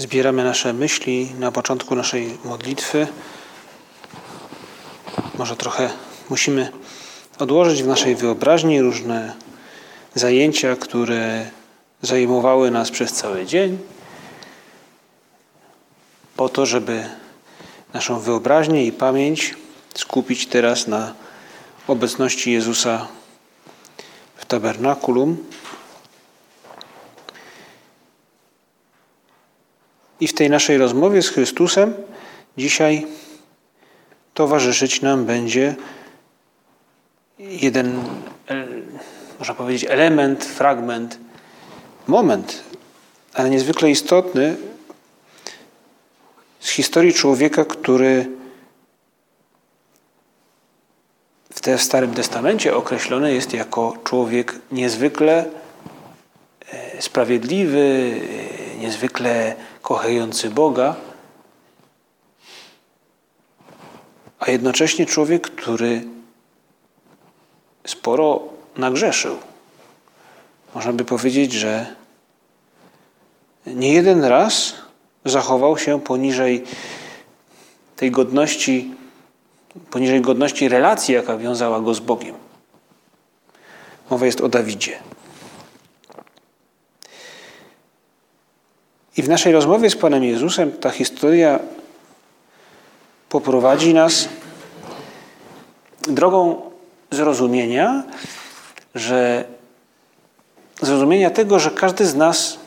Zbieramy nasze myśli na początku naszej modlitwy. Może trochę musimy odłożyć w naszej wyobraźni różne zajęcia, które zajmowały nas przez cały dzień, po to, żeby naszą wyobraźnię i pamięć skupić teraz na obecności Jezusa w tabernakulum. I w tej naszej rozmowie z Chrystusem dzisiaj towarzyszyć nam będzie jeden, można powiedzieć, element, fragment, moment, ale niezwykle istotny z historii człowieka, który w Starym Testamencie określony jest jako człowiek niezwykle e, sprawiedliwy, niezwykle kochający Boga, a jednocześnie człowiek, który sporo nagrzeszył. Można by powiedzieć, że nie jeden raz zachował się poniżej tej godności, poniżej godności relacji, jaka wiązała go z Bogiem. Mowa jest o Dawidzie. I w naszej rozmowie z Panem Jezusem ta historia poprowadzi nas drogą zrozumienia, że zrozumienia tego, że każdy z nas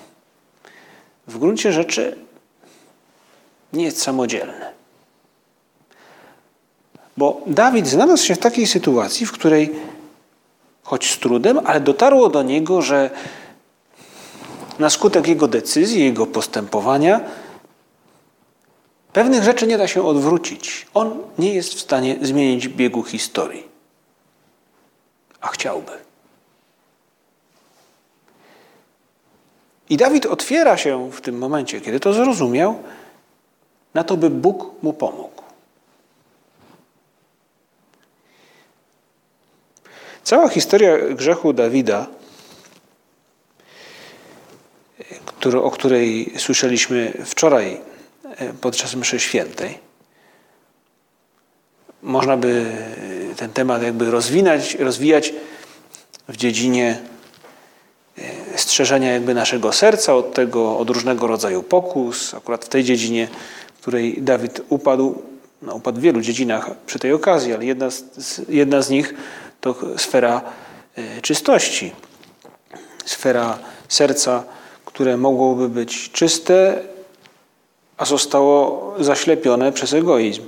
w gruncie rzeczy nie jest samodzielny. Bo Dawid znalazł się w takiej sytuacji, w której choć z trudem, ale dotarło do niego, że na skutek jego decyzji, jego postępowania, pewnych rzeczy nie da się odwrócić. On nie jest w stanie zmienić biegu historii, a chciałby. I Dawid otwiera się w tym momencie, kiedy to zrozumiał, na to, by Bóg mu pomógł. Cała historia grzechu Dawida o której słyszeliśmy wczoraj e, podczas mszy świętej. Można by ten temat jakby rozwinąć, rozwijać w dziedzinie e, strzeżenia jakby naszego serca od tego, od różnego rodzaju pokus. Akurat w tej dziedzinie, w której Dawid upadł, no, upadł w wielu dziedzinach przy tej okazji, ale jedna z, jedna z nich to sfera e, czystości, sfera serca, które mogłoby być czyste, a zostało zaślepione przez egoizm.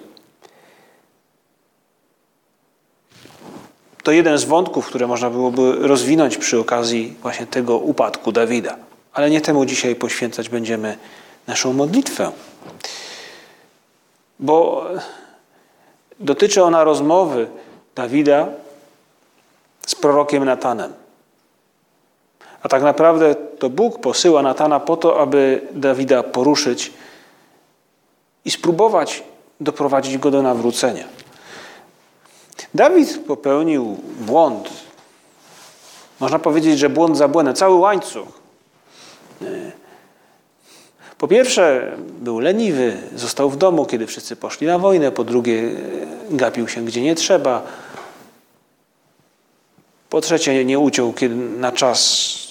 To jeden z wątków, które można byłoby rozwinąć przy okazji właśnie tego upadku Dawida. Ale nie temu dzisiaj poświęcać będziemy naszą modlitwę. Bo dotyczy ona rozmowy Dawida z prorokiem Natanem. A tak naprawdę to Bóg posyła Natana po to, aby Dawida poruszyć i spróbować doprowadzić go do nawrócenia. Dawid popełnił błąd. Można powiedzieć, że błąd za błędem, cały łańcuch. Po pierwsze, był leniwy, został w domu, kiedy wszyscy poszli na wojnę. Po drugie, gapił się gdzie nie trzeba. Po trzecie, nie uciął na czas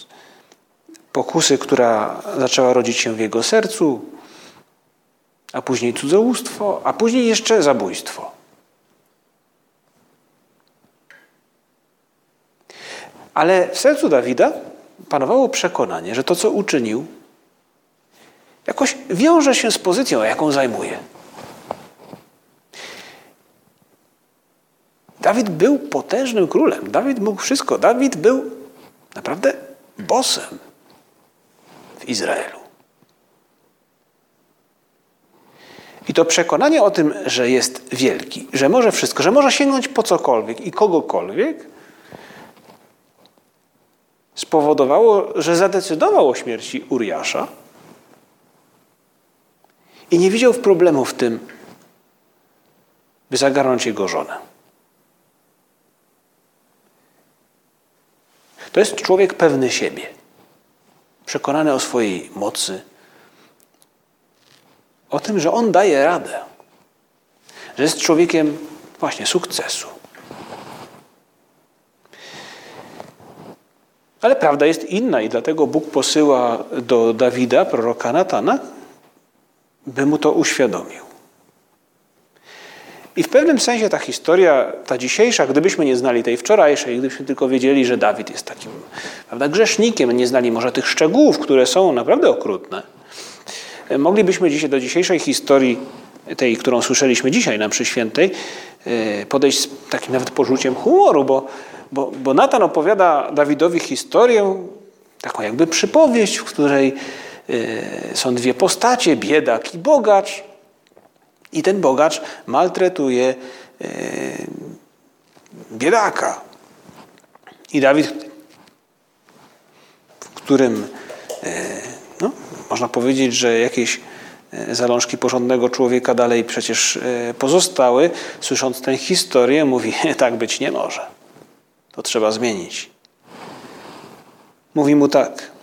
pokusy, która zaczęła rodzić się w jego sercu, a później cudzołóstwo, a później jeszcze zabójstwo. Ale w sercu Dawida panowało przekonanie, że to, co uczynił, jakoś wiąże się z pozycją, jaką zajmuje. Dawid był potężnym królem. Dawid mógł wszystko. Dawid był naprawdę bosem Izraelu. I to przekonanie o tym, że jest wielki, że może wszystko, że może sięgnąć po cokolwiek i kogokolwiek, spowodowało, że zadecydował o śmierci Uriasza i nie widział problemu w tym, by zagarnąć jego żonę. To jest człowiek pewny siebie, przekonany o swojej mocy, o tym, że on daje radę, że jest człowiekiem właśnie sukcesu. Ale prawda jest inna i dlatego Bóg posyła do Dawida, proroka Natana, by mu to uświadomił. I w pewnym sensie ta historia, ta dzisiejsza, gdybyśmy nie znali tej wczorajszej, gdybyśmy tylko wiedzieli, że Dawid jest takim prawda, grzesznikiem, nie znali może tych szczegółów, które są naprawdę okrutne, moglibyśmy dzisiaj do dzisiejszej historii, tej, którą słyszeliśmy dzisiaj na Mszy Świętej, e, podejść z takim nawet poczuciem humoru, bo, bo, bo Natan opowiada Dawidowi historię, taką jakby przypowieść, w której e, są dwie postacie, biedak i bogacz. I ten bogacz maltretuje e, biedaka. I Dawid, w którym no, można powiedzieć, że jakieś e, zalążki porządnego człowieka dalej przecież pozostały, słysząc tę historię, mówi: Tak być nie może. To trzeba zmienić. Mówi mu tak.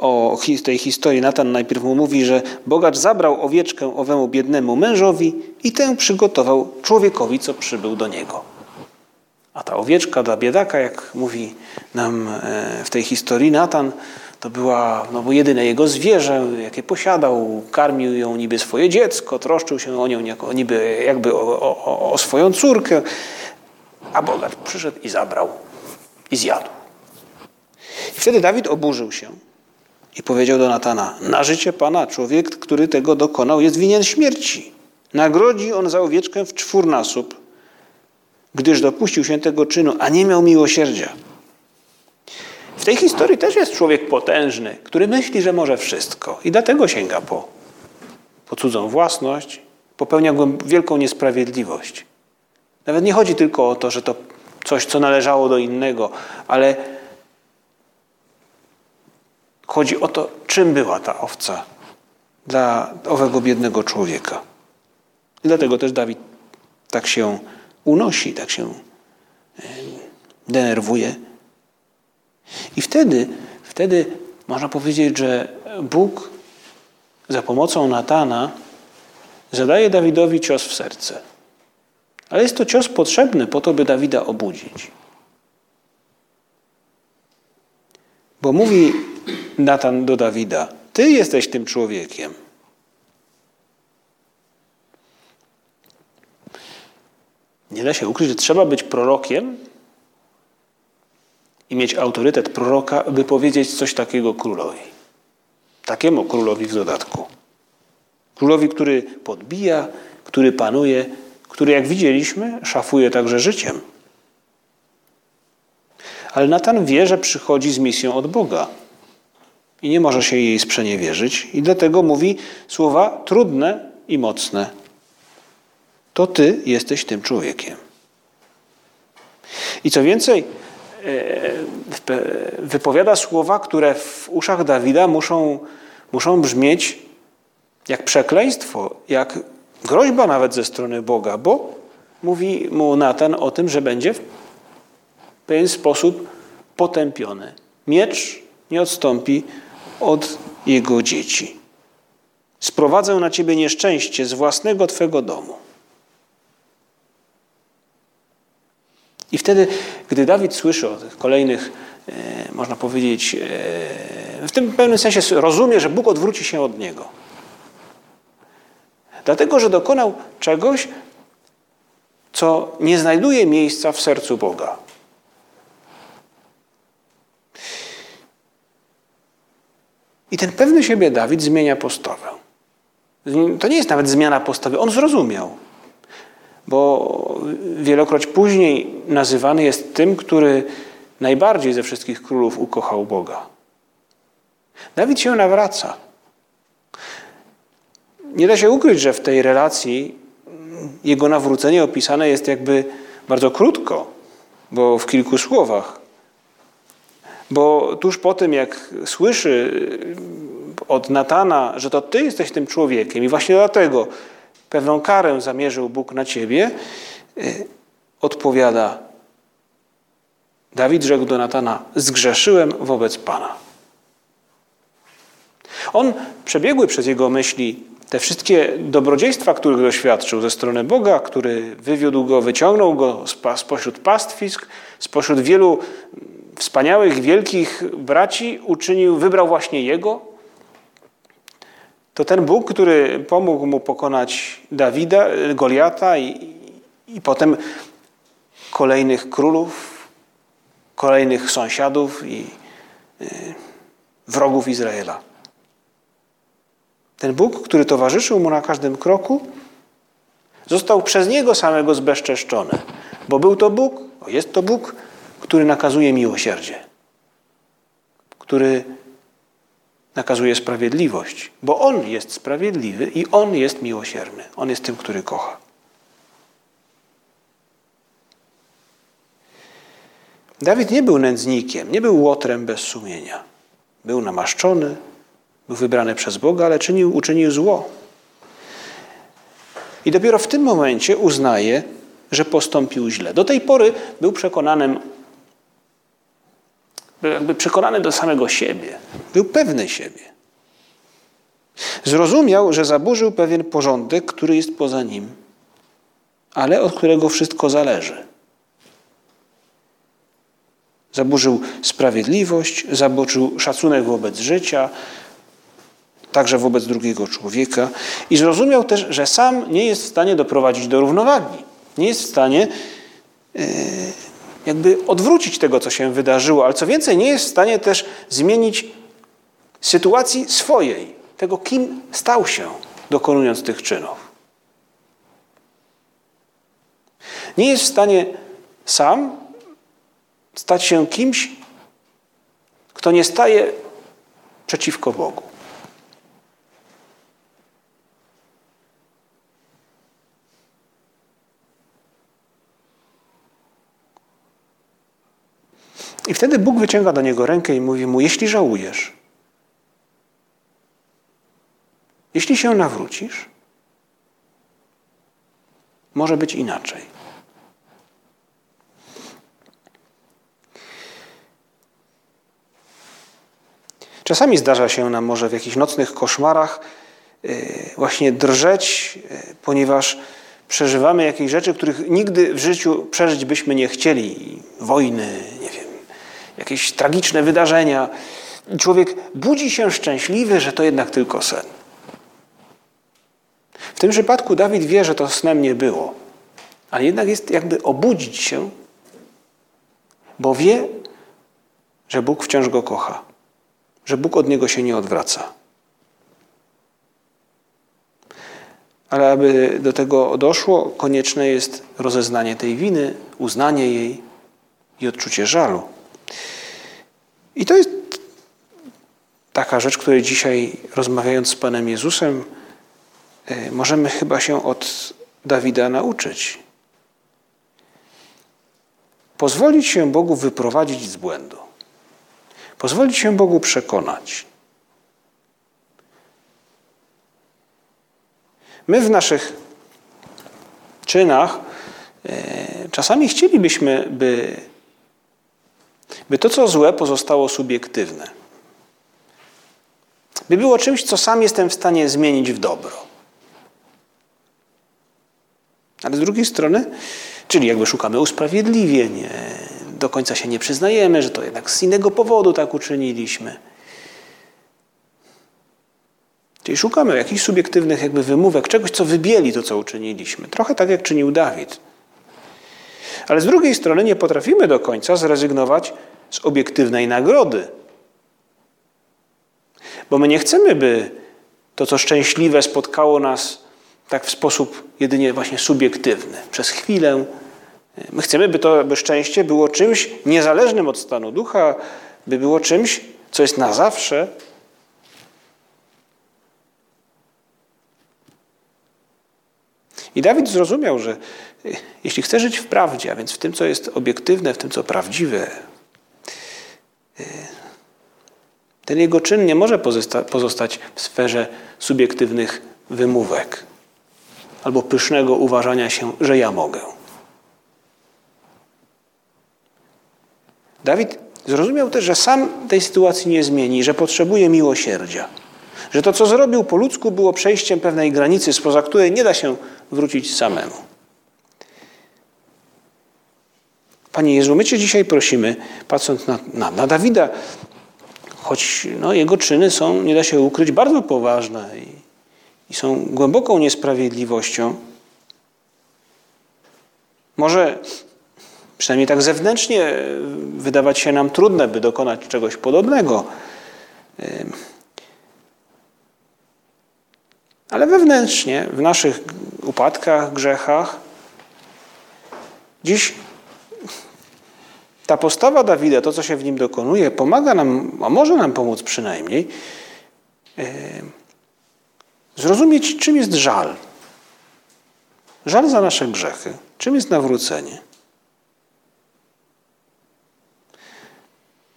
O tej historii Natan najpierw mu mówi, że bogacz zabrał owieczkę owemu biednemu mężowi i tę przygotował człowiekowi, co przybył do niego. A ta owieczka dla biedaka, jak mówi nam e, w tej historii Natan, to była no, jedyne jego zwierzę, jakie posiadał. Karmił ją niby swoje dziecko, troszczył się o nią niby jakby o, o, o swoją córkę. A bogacz przyszedł i zabrał i zjadł. I wtedy Dawid oburzył się i powiedział do Natana: Na życie pana człowiek, który tego dokonał, jest winien śmierci. Nagrodzi on za owieczkę w czwórnasób, gdyż dopuścił się tego czynu, a nie miał miłosierdzia. W tej historii też jest człowiek potężny, który myśli, że może wszystko i dlatego sięga po, po cudzą własność, popełnia wielką niesprawiedliwość. Nawet nie chodzi tylko o to, że to coś, co należało do innego, ale chodzi o to, czym była ta owca dla owego biednego człowieka. I dlatego też Dawid tak się unosi, tak się denerwuje i wtedy, wtedy można powiedzieć, że Bóg za pomocą Natana zadaje Dawidowi cios w serce. Ale jest to cios potrzebny po to, by Dawida obudzić. Bo mówi Natan do Dawida: Ty jesteś tym człowiekiem. Nie da się ukryć, że trzeba być prorokiem, i mieć autorytet proroka, by powiedzieć coś takiego królowi. Takiemu królowi w dodatku. Królowi, który podbija, który panuje, który, jak widzieliśmy, szafuje także życiem. Ale Natan wie, że przychodzi z misją od Boga i nie może się jej sprzeniewierzyć, i dlatego mówi słowa trudne i mocne. To ty jesteś tym człowiekiem. I co więcej, E, wypowiada słowa, które w uszach Dawida muszą, muszą brzmieć jak przekleństwo, jak groźba nawet ze strony Boga, bo mówi mu Natan o tym, że będzie w pewien sposób potępiony. Miecz nie odstąpi od jego dzieci. Sprowadzę na ciebie nieszczęście z własnego twego domu. I wtedy, gdy Dawid słyszy o tych kolejnych, e, można powiedzieć, e, w tym pewnym sensie rozumie, że Bóg odwróci się od niego. Dlatego, że dokonał czegoś, co nie znajduje miejsca w sercu Boga. I ten pewny siebie Dawid zmienia postawę. To nie jest nawet zmiana postawy, on zrozumiał bo wielokroć później nazywany jest tym, który najbardziej ze wszystkich królów ukochał Boga. Dawid się nawraca. nie da się ukryć, że w tej relacji jego nawrócenie opisane jest jakby bardzo krótko, bo w kilku słowach. Bo tuż po tym, jak słyszy od Natana, że to ty jesteś tym człowiekiem i właśnie dlatego pewną karę zamierzył Bóg na ciebie, y, odpowiada Dawid rzekł do Natana: Zgrzeszyłem wobec Pana. On przebiegły przez jego myśli te wszystkie dobrodziejstwa, których doświadczył ze strony Boga, który wywiódł go, wyciągnął go spośród pastwisk, spośród wielu wspaniałych, wielkich braci, uczynił, wybrał właśnie jego. To ten Bóg, który pomógł mu pokonać Dawida, Goliata i, i potem kolejnych królów, kolejnych sąsiadów i y, wrogów Izraela. Ten Bóg, który towarzyszył mu na każdym kroku, został przez niego samego zbezczeszczony, bo był to Bóg, jest to Bóg, który nakazuje miłosierdzie, który nakazuje sprawiedliwość, bo On jest sprawiedliwy i On jest miłosierny. On jest tym, który kocha. Dawid nie był nędznikiem, nie był łotrem bez sumienia. Był namaszczony, był wybrany przez Boga, ale czynił, uczynił zło. I dopiero w tym momencie uznaje, że postąpił źle. Do tej pory był przekonanym, był jakby przekonany do samego siebie. Był pewny siebie. Zrozumiał, że zaburzył pewien porządek, który jest poza nim, ale od którego wszystko zależy. Zaburzył sprawiedliwość, zaburzył szacunek wobec życia, także wobec drugiego człowieka i zrozumiał też, że sam nie jest w stanie doprowadzić do równowagi. Nie jest w stanie e, jakby odwrócić tego, co się wydarzyło, ale co więcej, nie jest w stanie też zmienić sytuacji swojej, tego, kim stał się, dokonując tych czynów. Nie jest w stanie sam stać się kimś, kto nie staje przeciwko Bogu. I wtedy Bóg wyciąga do niego rękę i mówi mu: Jeśli żałujesz, jeśli się nawrócisz, może być inaczej. Czasami zdarza się nam może w jakichś nocnych koszmarach y, właśnie drżeć, y, ponieważ przeżywamy jakieś rzeczy, których nigdy w życiu przeżyć byśmy nie chcieli. Wojny, jakieś tragiczne wydarzenia. Człowiek budzi się szczęśliwy, że to jednak tylko sen. W tym przypadku Dawid wie, że to snem nie było, ale jednak jest jakby obudzić się, bo wie, że Bóg wciąż go kocha że Bóg od niego się nie odwraca. Ale aby do tego doszło, konieczne jest rozeznanie tej winy, uznanie jej i odczucie żalu. I to jest taka rzecz, której dzisiaj, rozmawiając z Panem Jezusem, e, możemy chyba się od Dawida nauczyć. Pozwolić się Bogu wyprowadzić z błędu. Pozwolić się Bogu przekonać. My w naszych czynach e, czasami chcielibyśmy, by, by to, co złe, pozostało subiektywne. By było czymś, co sam jestem w stanie zmienić w dobro. Ale z drugiej strony, czyli jakby szukamy usprawiedliwień, do końca się nie przyznajemy, że to jednak z innego powodu tak uczyniliśmy. Czyli szukamy jakichś subiektywnych jakby wymówek, czegoś, co wybieli to, co uczyniliśmy. Trochę tak, jak czynił Dawid. Ale z drugiej strony nie potrafimy do końca zrezygnować z obiektywnej nagrody. Bo my nie chcemy, by to, co szczęśliwe spotkało nas tak w sposób jedynie właśnie subiektywny. Przez chwilę, My chcemy, by to by szczęście było czymś niezależnym od stanu ducha, by było czymś, co jest na zawsze. I Dawid zrozumiał, że y, jeśli chce żyć w prawdzie, a więc w tym, co jest obiektywne, w tym, co prawdziwe, y, ten jego czyn nie może pozostać w sferze subiektywnych wymówek albo pysznego uważania się, że ja mogę. Dawid zrozumiał też, że sam tej sytuacji nie zmieni, że potrzebuje miłosierdzia. Że to, co zrobił po ludzku, było przejściem pewnej granicy, spoza której nie da się wrócić samemu. Panie Jezu, my Cię dzisiaj prosimy, patrząc na, na, na Dawida, choć no, jego czyny są, nie da się ukryć, bardzo poważne i, i są głęboką niesprawiedliwością. Może przynajmniej tak zewnętrznie wydawać się nam trudne, by dokonać czegoś podobnego. Ale wewnętrznie, w naszych upadkach, grzechach, dziś ta postawa Dawida, to co się w nim dokonuje, pomaga nam, a może nam pomóc przynajmniej, zrozumieć, czym jest żal. Żal za nasze grzechy. Czym jest nawrócenie?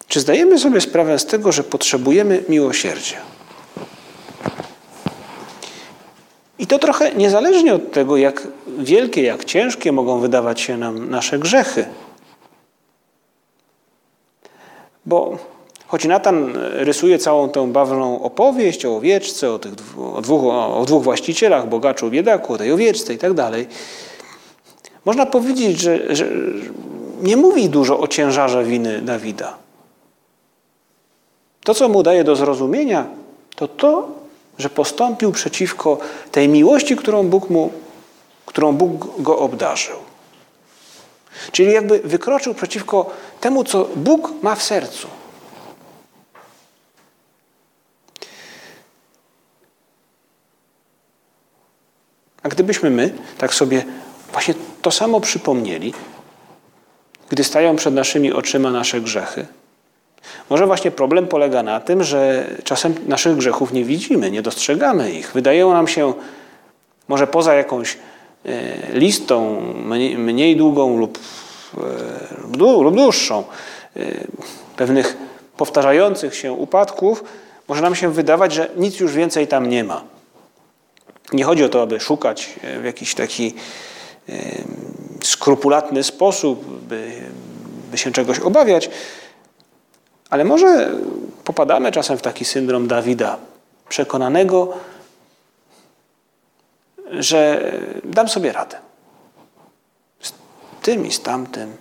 Czy zdajemy sobie sprawę z tego, że potrzebujemy miłosierdzia? I to trochę niezależnie od tego, jak wielkie, jak ciężkie mogą wydawać się nam nasze grzechy. Bo choć Natan rysuje całą tę bawną opowieść o owieczce, o, tych, o, dwóch, o dwóch właścicielach, bogaczu, biedaku, o tej owieczce i tak dalej, można powiedzieć, że, że nie mówi dużo o ciężarze winy Dawida. To, co mu daje do zrozumienia, to to, że postąpił przeciwko tej miłości, którą Bóg, mu, którą Bóg go obdarzył. Czyli jakby wykroczył przeciwko temu, co Bóg ma w sercu. A gdybyśmy my tak sobie właśnie to samo przypomnieli, gdy stają przed naszymi oczyma nasze grzechy, może właśnie problem polega na tym, że czasem naszych grzechów nie widzimy, nie dostrzegamy ich. Wydają nam się, może poza jakąś e, listą mniej długą lub, e, lub dłuższą, e, pewnych powtarzających się upadków, może nam się wydawać, że nic już więcej tam nie ma. Nie chodzi o to, aby szukać w jakiś taki skrupulatny sposób, by, by się czegoś obawiać, ale może popadamy czasem w taki syndrom Dawida, przekonanego, że dam sobie radę. Z tym i z tamtym.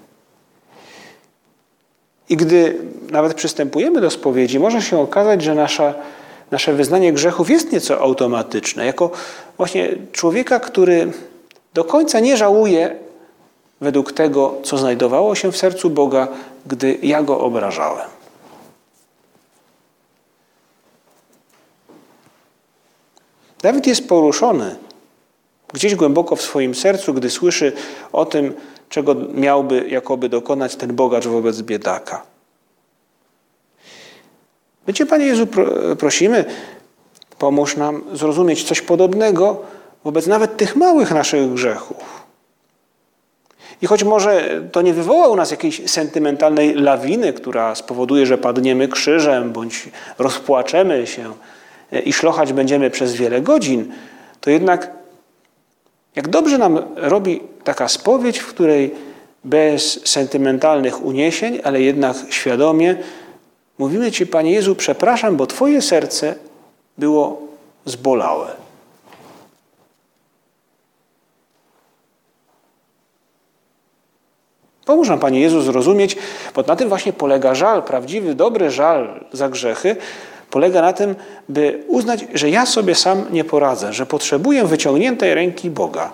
I gdy nawet przystępujemy do spowiedzi, może się okazać, że nasza, nasze wyznanie grzechów jest nieco automatyczne. Jako właśnie człowieka, który do końca nie żałuje według tego, co znajdowało się w sercu Boga, gdy ja go obrażałem. Dawid jest poruszony gdzieś głęboko w swoim sercu, gdy słyszy o tym, czego miałby jakoby dokonać ten bogacz wobec biedaka. My Cię, Panie Jezu, prosimy, pomóż nam zrozumieć coś podobnego wobec nawet tych małych naszych grzechów. I choć może to nie wywoła u nas jakiejś sentymentalnej lawiny, która spowoduje, że padniemy krzyżem bądź rozpłaczemy się, i szlochać będziemy przez wiele godzin, to jednak jak dobrze nam robi taka spowiedź, w której bez sentymentalnych uniesień, ale jednak świadomie mówimy Ci, Panie Jezu, przepraszam, bo Twoje serce było zbolałe. Pomóż nam, Panie Jezu, zrozumieć, bo na tym właśnie polega żal, prawdziwy, dobry żal za grzechy, polega na tym, by uznać, że ja sobie sam nie poradzę, że potrzebuję wyciągniętej ręki Boga,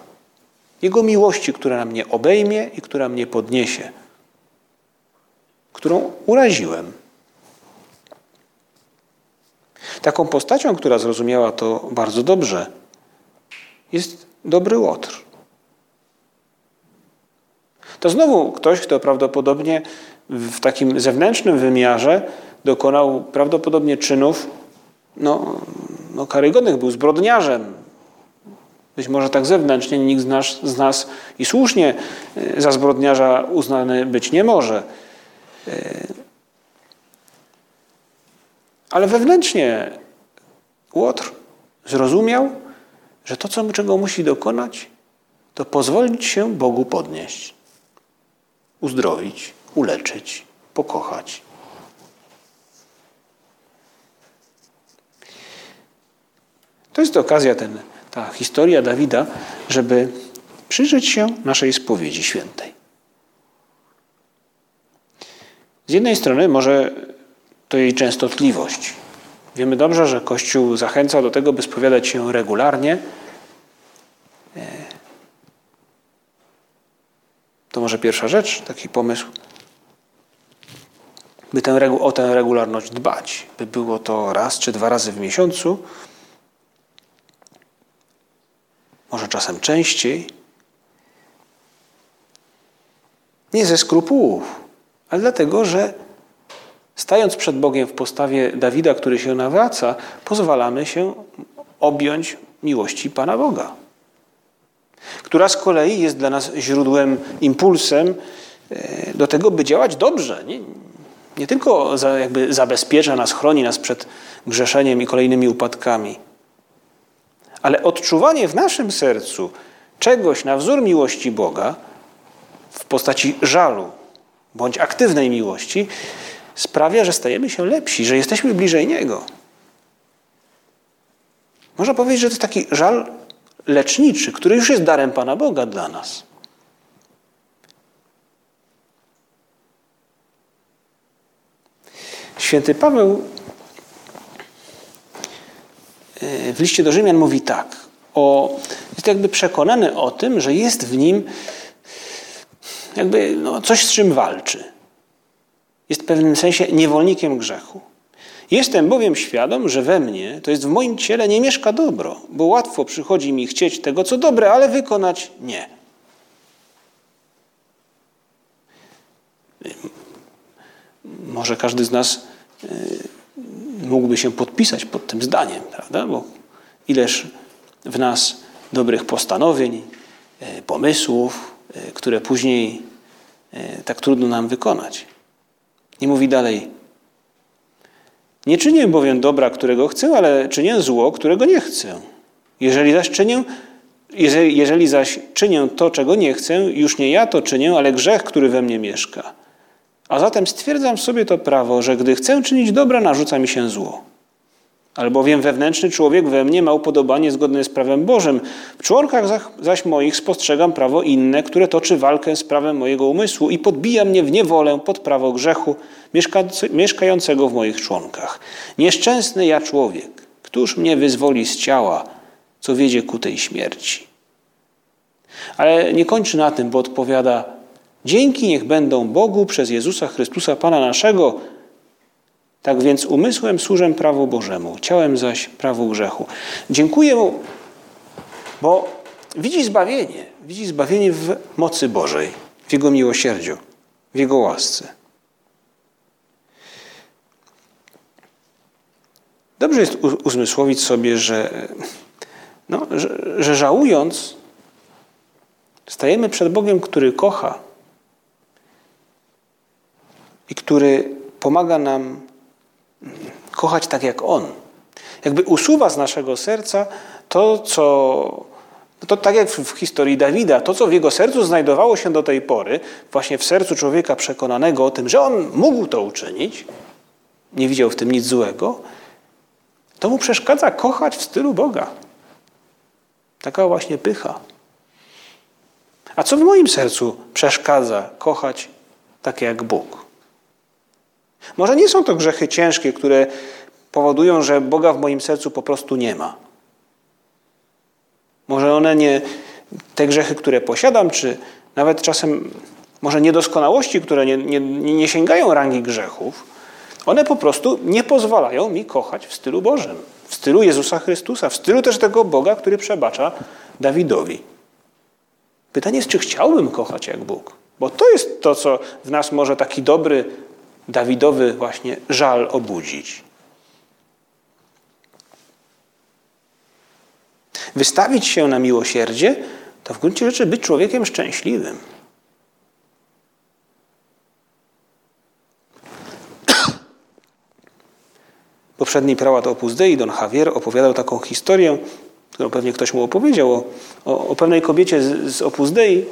Jego miłości, która mnie obejmie i która mnie podniesie, którą uraziłem. Taką postacią, która zrozumiała to bardzo dobrze, jest dobry Łotr. To znowu ktoś, kto prawdopodobnie w takim zewnętrznym wymiarze dokonał prawdopodobnie czynów no, no karygodnych, był zbrodniarzem, Być może tak zewnętrznie nikt z nas, z nas i słusznie e, za zbrodniarza uznany być nie może. E, ale wewnętrznie Łotr zrozumiał, że to, co, czego musi dokonać, to pozwolić się Bogu podnieść, uzdrowić, uleczyć, pokochać. To jest okazja, ten, ta historia Dawida, żeby przyjrzeć się naszej spowiedzi świętej. Z jednej strony może to jej częstotliwość. Wiemy dobrze, że Kościół zachęca do tego, by spowiadać się regularnie. E, to może pierwsza rzecz, taki pomysł, by tę, o tę regularność dbać, by było to raz czy dwa razy w miesiącu, może czasem częściej. Nie ze skrupułów, ale dlatego, że stając przed Bogiem w postawie Dawida, który się nawraca, pozwalamy się objąć miłości Pana Boga, która z kolei jest dla nas źródłem, impulsem e, do tego, by działać dobrze. Nie, nie tylko jakby zabezpiecza nas, chroni nas przed grzeszeniem i kolejnymi upadkami, ale odczuwanie w naszym sercu czegoś na wzór miłości Boga w postaci żalu bądź aktywnej miłości sprawia, że stajemy się lepsi, że jesteśmy bliżej Niego. Można powiedzieć, że to taki żal leczniczy, który już jest darem Pana Boga dla nas. Święty Paweł w liście do Rzymian mówi tak, o, jest jakby przekonany o tym, że jest w nim jakby no, coś, z czym walczy. Jest w pewnym sensie niewolnikiem grzechu. Jestem bowiem świadom, że we mnie, to jest w moim ciele, nie mieszka dobro, bo łatwo przychodzi mi chcieć tego, co dobre, ale wykonać nie. Może każdy z nas y, mógłby się podpisać pod tym zdaniem, prawda? Bo ileż w nas dobrych postanowień, y, pomysłów, y, które później tak trudno nam wykonać. Nie mówi dalej. Nie czynię bowiem dobra, którego chcę, ale czynię zło, którego nie chcę. Jeżeli zaś czynię, jeżeli, jeżeli zaś czynię to, czego nie chcę, już nie ja to czynię, ale grzech, który we mnie mieszka. A zatem stwierdzam sobie to prawo, że gdy chcę czynić dobra, narzuca mi się zło. Albowiem wewnętrzny człowiek we mnie ma upodobanie zgodne z prawem Bożym. W członkach zaś moich spostrzegam prawo inne, które toczy walkę z prawem mojego umysłu i podbija mnie w niewolę pod prawo grzechu mieszkającego w moich członkach. Nieszczęsny ja człowiek, któż mnie wyzwoli z ciała, co wiedzie ku tej śmierci? Ale nie kończy na tym, bo odpowiada: Dzięki niech będą Bogu przez Jezusa Chrystusa, Pana naszego, tak więc umysłem służę prawu Bożemu, ciałem zaś prawu grzechu. Dziękuję Mu, bo widzi zbawienie. Widzi zbawienie w mocy Bożej, w Jego miłosierdziu, w Jego łasce. Dobrze jest uzmysłowić sobie, że, no, że, że żałując, stajemy przed Bogiem, który kocha i który pomaga nam kochać tak jak On. Jakby usuwa z naszego serca to, co. To tak jak w historii Dawida, to co w jego sercu znajdowało się do tej pory, właśnie w sercu człowieka przekonanego o tym, że on mógł to uczynić, nie widział w tym nic złego, to mu przeszkadza kochać w stylu Boga. Taka właśnie pycha. A co w moim sercu przeszkadza kochać tak jak Bóg? Może nie są to grzechy ciężkie, które powodują, że Boga w moim sercu po prostu nie ma. Może one nie, te grzechy, które posiadam, czy nawet czasem może niedoskonałości, które nie, nie, nie sięgają rangi grzechów, one po prostu nie pozwalają mi kochać w stylu Bożym, w stylu Jezusa Chrystusa, w stylu też tego Boga, który przebacza Dawidowi. Pytanie jest, czy chciałbym kochać jak Bóg? Bo to jest to, co w nas może taki dobry Dawidowy właśnie żal obudzić. Wystawić się na miłosierdzie to w gruncie rzeczy być człowiekiem szczęśliwym. Poprzedni prałat Opus Dei, Don Javier, opowiadał taką historię, którą pewnie ktoś mu opowiedział, o, o, o pewnej kobiecie z, z Opus Dei,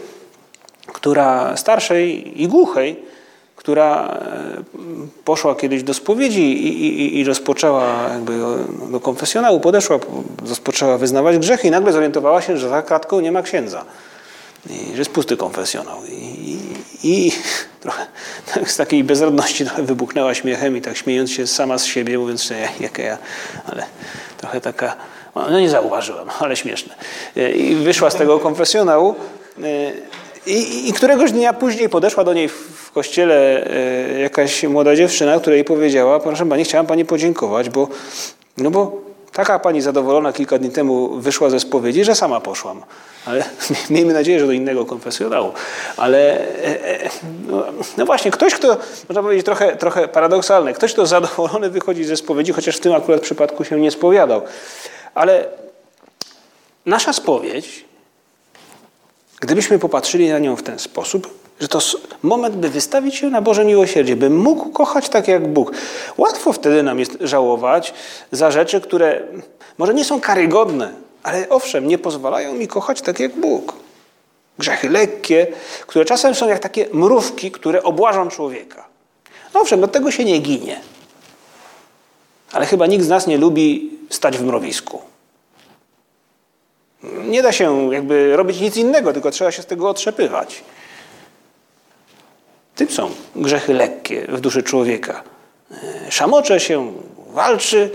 która starszej i głuchej, która e, poszła kiedyś do spowiedzi i, i, i rozpoczęła jakby do konfesjonału, podeszła, rozpoczęła wyznawać grzechy i nagle zorientowała się, że za kratką nie ma księdza. I, że jest pusty konfesjonał. I, i, trochę tak z takiej bezradności trochę wybuchnęła śmiechem i tak śmiejąc się sama z siebie, mówiąc, że jaka ja, ale trochę taka, no nie zauważyłam, ale śmieszne. I wyszła z tego konfesjonału i, I, któregoś dnia później podeszła do niej w kościele e, jakaś młoda dziewczyna, która jej powiedziała, proszę pani, chciałam pani podziękować, bo, no bo taka pani zadowolona kilka dni temu wyszła ze spowiedzi, że sama poszłam. Ale miejmy nadzieję, że do innego konfesjonału. Ale e, e, no, no, właśnie, ktoś, kto, można powiedzieć trochę, trochę paradoksalny, ktoś, kto zadowolony wychodzi ze spowiedzi, chociaż w tym akurat przypadku się nie spowiadał. Ale nasza spowiedź Gdybyśmy popatrzyli na nią w ten sposób, że to moment, by wystawić się na Boże miłosierdzie, by mógł kochać tak jak Bóg. Łatwo wtedy nam jest żałować za rzeczy, które może nie są karygodne, ale owszem, nie pozwalają mi kochać tak jak Bóg. Grzechy lekkie, które czasem są jak takie mrówki, które obłażą człowieka. Owszem, do tego się nie ginie. Ale chyba nikt z nas nie lubi stać w mrowisku. Nie da się jakby robić nic innego, tylko trzeba się z tego otrzepywać. Tym są grzechy lekkie w duszy człowieka. E, szamocze się, walczy,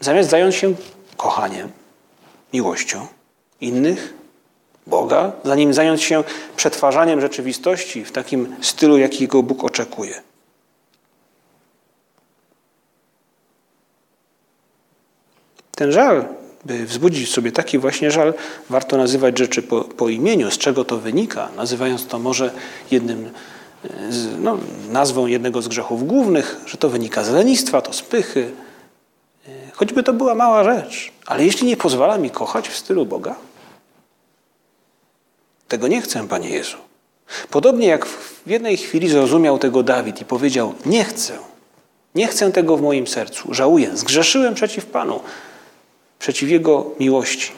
zamiast zająć się kochaniem, miłością innych, Boga, zanim zająć się przetwarzaniem rzeczywistości w takim stylu, jakiego Bóg oczekuje. Ten żal by wzbudzić sobie taki właśnie żal, warto nazywać rzeczy po, po imieniu, z czego to wynika, nazywając to może jednym, e, z, no, nazwą jednego z grzechów głównych, że to wynika z lenistwa, to z pychy. E, choćby to była mała rzecz, ale jeśli nie pozwala mi kochać w stylu Boga, tego nie chcę, Panie Jezu. Podobnie jak w jednej chwili zrozumiał tego Dawid i powiedział: Nie chcę, nie chcę tego w moim sercu, żałuję, zgrzeszyłem przeciw Panu przeciw Jego miłości.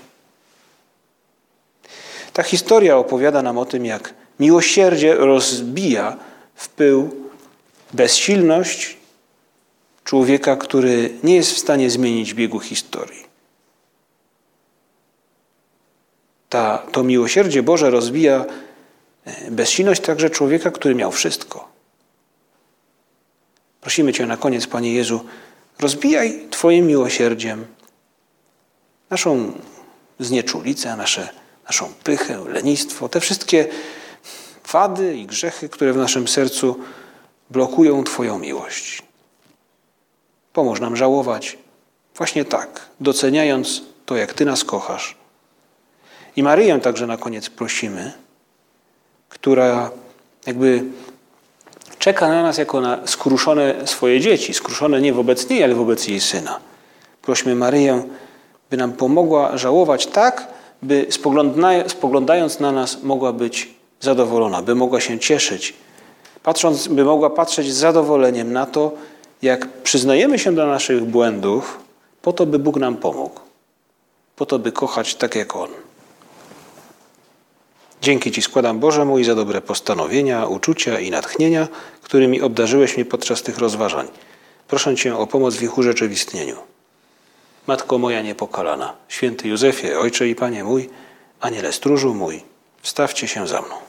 Ta historia opowiada nam o tym, jak miłosierdzie rozbija w pył bezsilność człowieka, który nie jest w stanie zmienić biegu historii. Ta, to miłosierdzie Boże rozbija e, bezsilność także człowieka, który miał wszystko. Prosimy Cię na koniec, Panie Jezu, rozbijaj Twoim miłosierdziem naszą znieczulicę, nasze, naszą pychę, lenistwo, te wszystkie wady i grzechy, które w naszym sercu blokują Twoją miłość. Pomóż nam żałować właśnie tak, doceniając to, jak Ty nas kochasz. I Maryję także na koniec prosimy, która jakby czeka na nas jako na skruszone swoje dzieci, skruszone nie wobec niej, ale wobec jej syna. Prośmy Maryję, by nam pomogła żałować tak, by spoglądając na nas mogła być zadowolona, by mogła się cieszyć, patrząc, by mogła patrzeć z zadowoleniem na to, jak przyznajemy się do naszych błędów, po to, by Bóg nam pomógł, po to, by kochać tak jak On. Dzięki Ci składam Boże mój za dobre postanowienia, uczucia i natchnienia, którymi obdarzyłeś mnie podczas tych rozważań. Proszę Cię o pomoc w ich urzeczywistnieniu. Matko moja niepokalana, święty Józefie, Ojcze i Panie mój, Aniele stróżu mój, wstawcie się za mną.